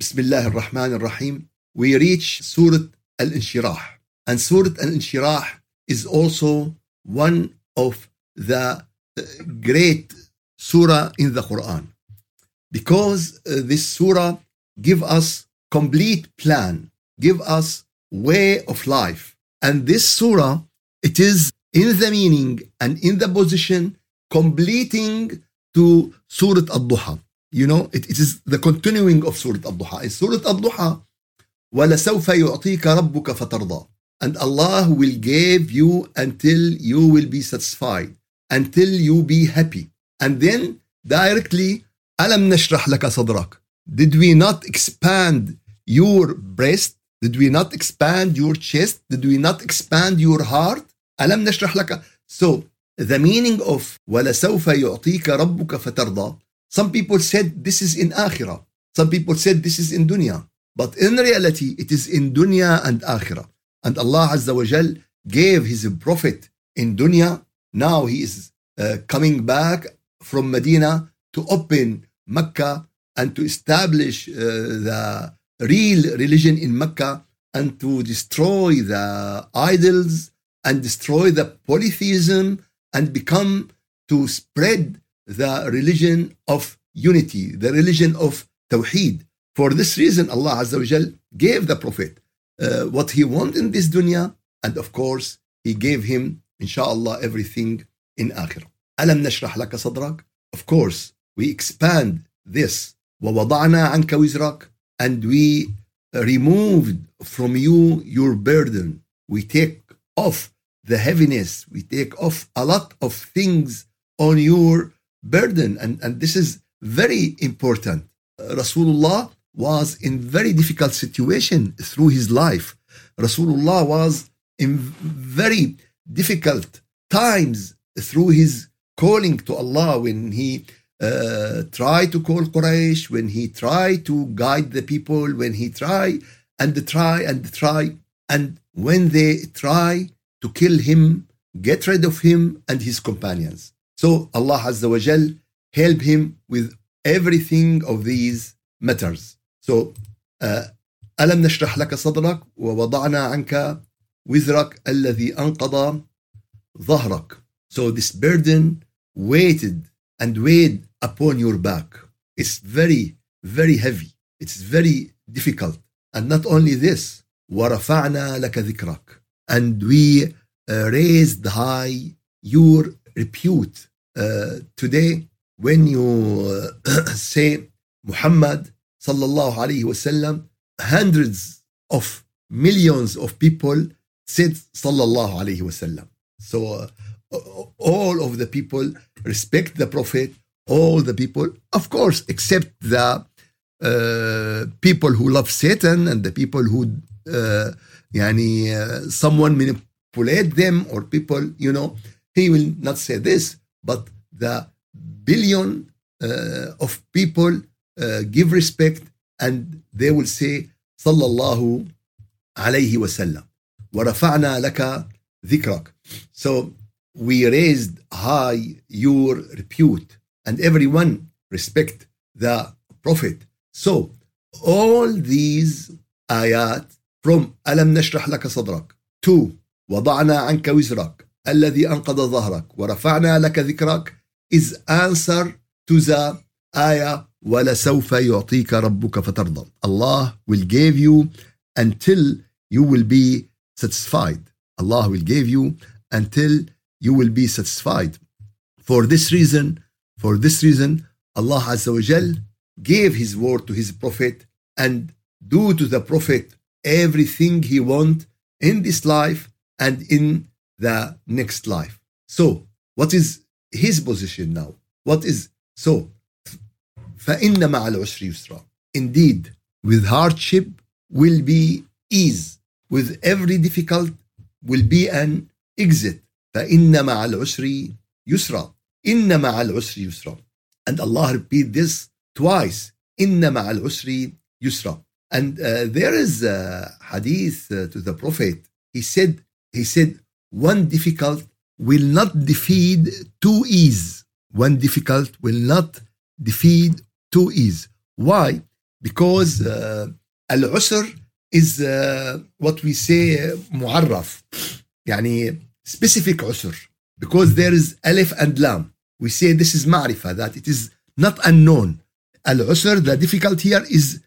بسم الله الرحمن الرحيم we reach Surah Al-Inshirah and Surah Al-Inshirah is also one of the uh, great surah in the Quran because uh, this surah give us complete plan give us way of life and this surah it is in the meaning and in the position completing to surah al-duha you know it, it is the continuing of surah al-duha in surah al-duha وَلَسَوْفَ يُعْطِيكَ رَبُّكَ فَتَرْضَى and Allah will give you until you will be satisfied until you be happy and then directly ألم نشرح لك صدرك did we not expand your breast did we not expand your chest did we not expand your heart ألم نشرح لك so the meaning of ولسوف يعطيك ربك فترضى some people said this is in akhirah. Some people said this is in dunya. But in reality it is in dunya and akhirah. And Allah Azza wa Jal gave his prophet in dunya. Now he is uh, coming back from Medina to open Mecca and to establish uh, the real religion in Mecca and to destroy the idols and destroy the polytheism and become to spread the religion of unity, the religion of Tawheed. For this reason, Allah Azza wa Jal gave the Prophet uh, what he wanted in this dunya, and of course, he gave him, inshallah, everything in akhirah. ألم نشرح لك صدرك? Of course, we expand this. ووضعنا عنك وزرك and we removed from you your burden. We take off the heaviness. We take off a lot of things on your burden. And, and this is very important. Rasulullah was in very difficult situation through his life. Rasulullah was in very difficult times through his calling to Allah when he uh, tried to call Quraysh, when he tried to guide the people, when he tried and try and try, and when they try to kill him, get rid of him and his companions. So Allah Azza wa Jal help him with everything of these matters. So uh, ألم نشرح لك صدرك ووضعنا عنك وزرك الذي أنقض ظهرك. So this burden weighted and weighed upon your back. It's very, very heavy. It's very difficult. And not only this, وَرَفَعْنَا لَكَ ذِكْرَكَ And we uh, raised high your repute. Uh, today, when you uh, say Muhammad sallallahu alayhi wasallam, hundreds of millions of people said sallallahu alayhi wasallam. So uh, all of the people respect the Prophet, all the people, of course, except the uh, people who love Satan and the people who, uh, yani, uh, someone manipulate them or people, you know, he will not say this, but the billion uh, of people uh, give respect and they will say, sallallahu alayhi wasallam, ورفعنا لك ذكرك. So we raised high your repute and everyone respect the prophet so all these ayat from ألم نشرح لك صدرك to وضعنا عنك وزرك الذي أنقض ظهرك ورفعنا لك ذكرك. is answer to the آية ولسوف يعطيك ربك فترضى. Allah will give you until you will be satisfied. Allah will give you until you will be satisfied. For this reason for this reason Allah Azza wa gave his word to his prophet and do to the prophet everything he want in this life and in the next life. So, what is his position now? What is so? فإن مع العسر يسرا. Indeed, with hardship will be ease. With every difficult will be an exit. فإن مع العسر يسرا إن مع العسر يسرا and Allah repeat this twice إن مع العسر يسرا and uh, there is a hadith uh, to the prophet he said he said one difficult will not defeat two ease one difficult will not defeat two ease why because uh, al-usr is uh, what we say معرف يعني specific usr because there is alif and lam we say this is ma'rifa that it is not unknown al-usr the difficult here is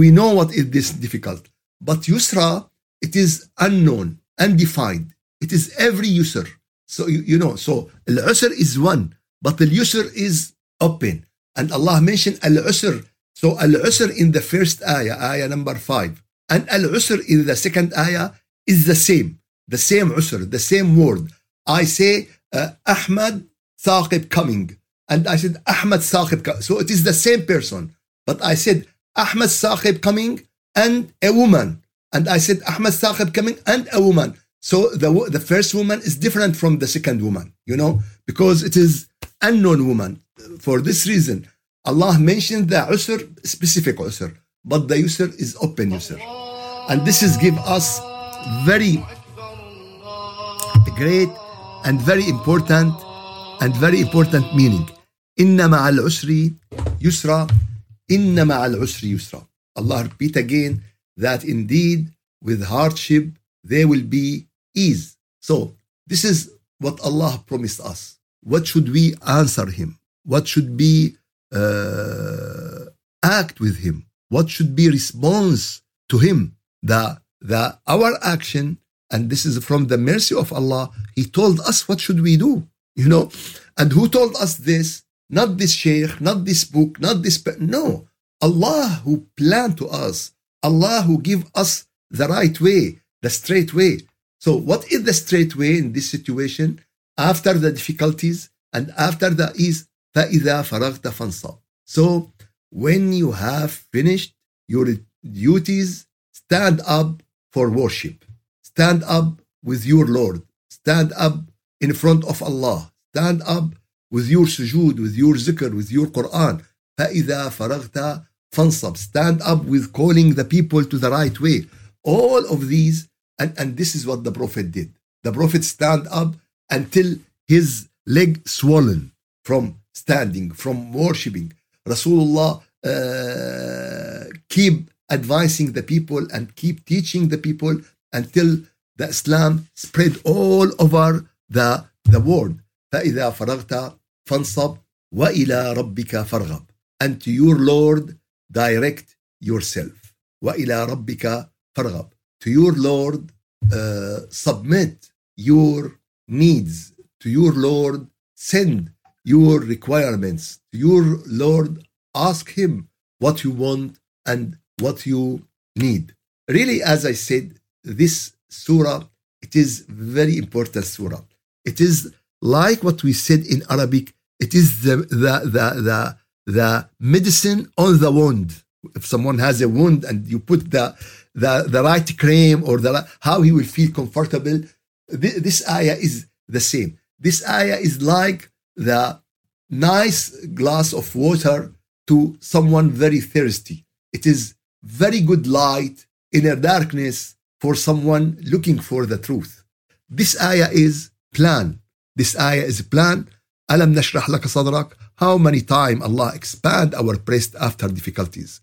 we know what is this difficult but yusra it is unknown undefined it is every user. So you, you know so al-usr is one but the user is open. And Allah mentioned al-usr. So al-usr in the first ayah ayah number 5 and al-usr in the second ayah is the same the same usr the same word. I say uh, Ahmad Saqib coming and I said Ahmad Saqib so it is the same person but I said Ahmad Saqib coming and a woman and I said Ahmad Saqib coming and a woman so the the first woman is different from the second woman you know because it is unknown woman for this reason Allah mentioned the usr specific usr but the usr is open usr and this is give us very great and very important and very important meaning إن مع العسر يسرا إن مع العسر يسرا Allah repeat again that indeed with hardship there will be ease so this is what Allah promised us. What should we answer him? What should be uh, act with him? What should be response to him? The the our action and this is from the mercy of Allah. He told us what should we do you know? And who told us this? Not this sheikh not this book not this no. Allah who planned to us. Allah who give us the right way the straight way so what is the straight way in this situation after the difficulties and after the ease فإذا فرغت فانصب so when you have finished your duties stand up for worship stand up with your Lord stand up in front of Allah stand up with your sujood with your zikr with your Quran فإذا فرغت فانصب stand up with calling the people to the right way all of these and, and this is what the prophet did the prophet stand up until his leg swollen from standing from worshipping rasulullah uh, keep advising the people and keep teaching the people until the islam spread all over the the world فإذا فرغت فانصب وإلى ربك فارغب and to your Lord direct yourself وإلى ربك فارغب to your Lord uh, submit your needs to your Lord send your requirements to your Lord ask him what you want and what you need. Really as I said this surah it is very important surah. It is like what we said in Arabic it is the the the the, the medicine on the wound if someone has a wound and you put the the, the right cream or the how he will feel comfortable this ayah is the same this ayah is like the nice glass of water to someone very thirsty it is very good light in a darkness for someone looking for the truth this ayah is plan this ayah is plan ألم نشرح لك صدرك how many time Allah expand our breast after difficulties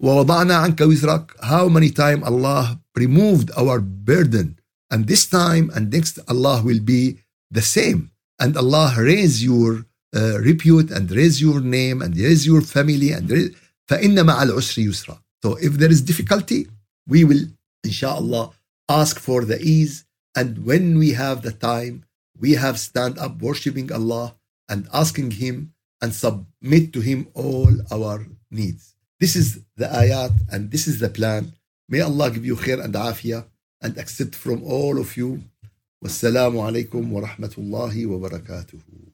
ووضعنا عنك وزرك how many time Allah removed our burden and this time and next Allah will be the same and Allah raise your uh, repute and raise your name and raise your family and raise فإن مع العسر يسرا so if there is difficulty we will inshallah ask for the ease and when we have the time we have stand up worshiping Allah and asking him and submit to him all our needs. This is the ayat and this is the plan. May Allah give you khair and afiyah and accept from all of you. Wassalamu alaikum wa rahmatullahi wa barakatuhu